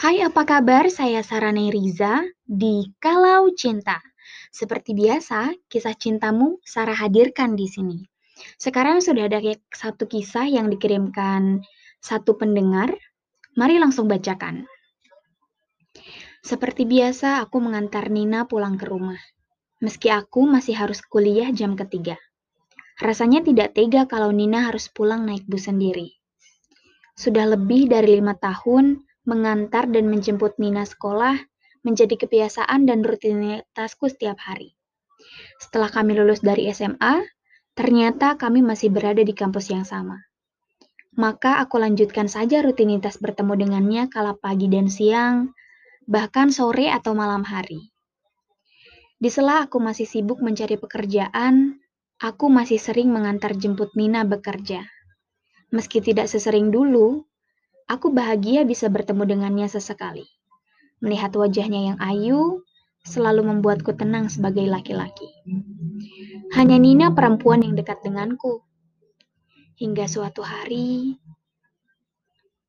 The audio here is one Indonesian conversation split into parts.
Hai, apa kabar? Saya Sarane Riza di Kalau Cinta. Seperti biasa, kisah cintamu Sarah hadirkan di sini. Sekarang sudah ada satu kisah yang dikirimkan satu pendengar. Mari langsung bacakan. Seperti biasa, aku mengantar Nina pulang ke rumah. Meski aku masih harus kuliah jam ketiga. Rasanya tidak tega kalau Nina harus pulang naik bus sendiri. Sudah lebih dari lima tahun, mengantar dan menjemput Nina sekolah menjadi kebiasaan dan rutinitasku setiap hari. Setelah kami lulus dari SMA, ternyata kami masih berada di kampus yang sama. Maka aku lanjutkan saja rutinitas bertemu dengannya kala pagi dan siang, bahkan sore atau malam hari. Di sela aku masih sibuk mencari pekerjaan, aku masih sering mengantar jemput Nina bekerja. Meski tidak sesering dulu, aku bahagia bisa bertemu dengannya sesekali. Melihat wajahnya yang ayu, selalu membuatku tenang sebagai laki-laki. Hanya Nina perempuan yang dekat denganku. Hingga suatu hari,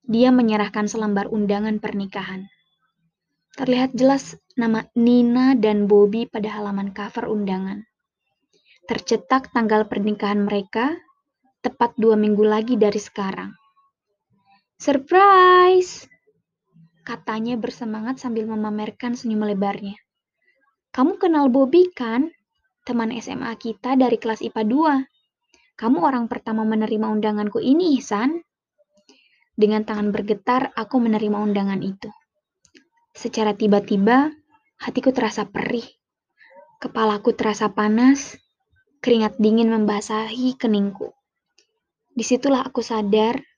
dia menyerahkan selembar undangan pernikahan. Terlihat jelas nama Nina dan Bobby pada halaman cover undangan. Tercetak tanggal pernikahan mereka tepat dua minggu lagi dari sekarang. Surprise! Katanya bersemangat sambil memamerkan senyum lebarnya. Kamu kenal Bobby kan? Teman SMA kita dari kelas IPA 2. Kamu orang pertama menerima undanganku ini, Ihsan. Dengan tangan bergetar, aku menerima undangan itu. Secara tiba-tiba, hatiku terasa perih. Kepalaku terasa panas, keringat dingin membasahi keningku. Di situlah aku sadar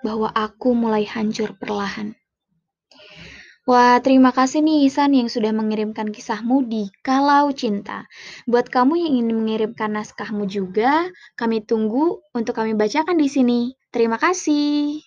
bahwa aku mulai hancur perlahan. Wah, terima kasih nih Isan yang sudah mengirimkan kisahmu di Kalau Cinta. Buat kamu yang ingin mengirimkan naskahmu juga, kami tunggu untuk kami bacakan di sini. Terima kasih.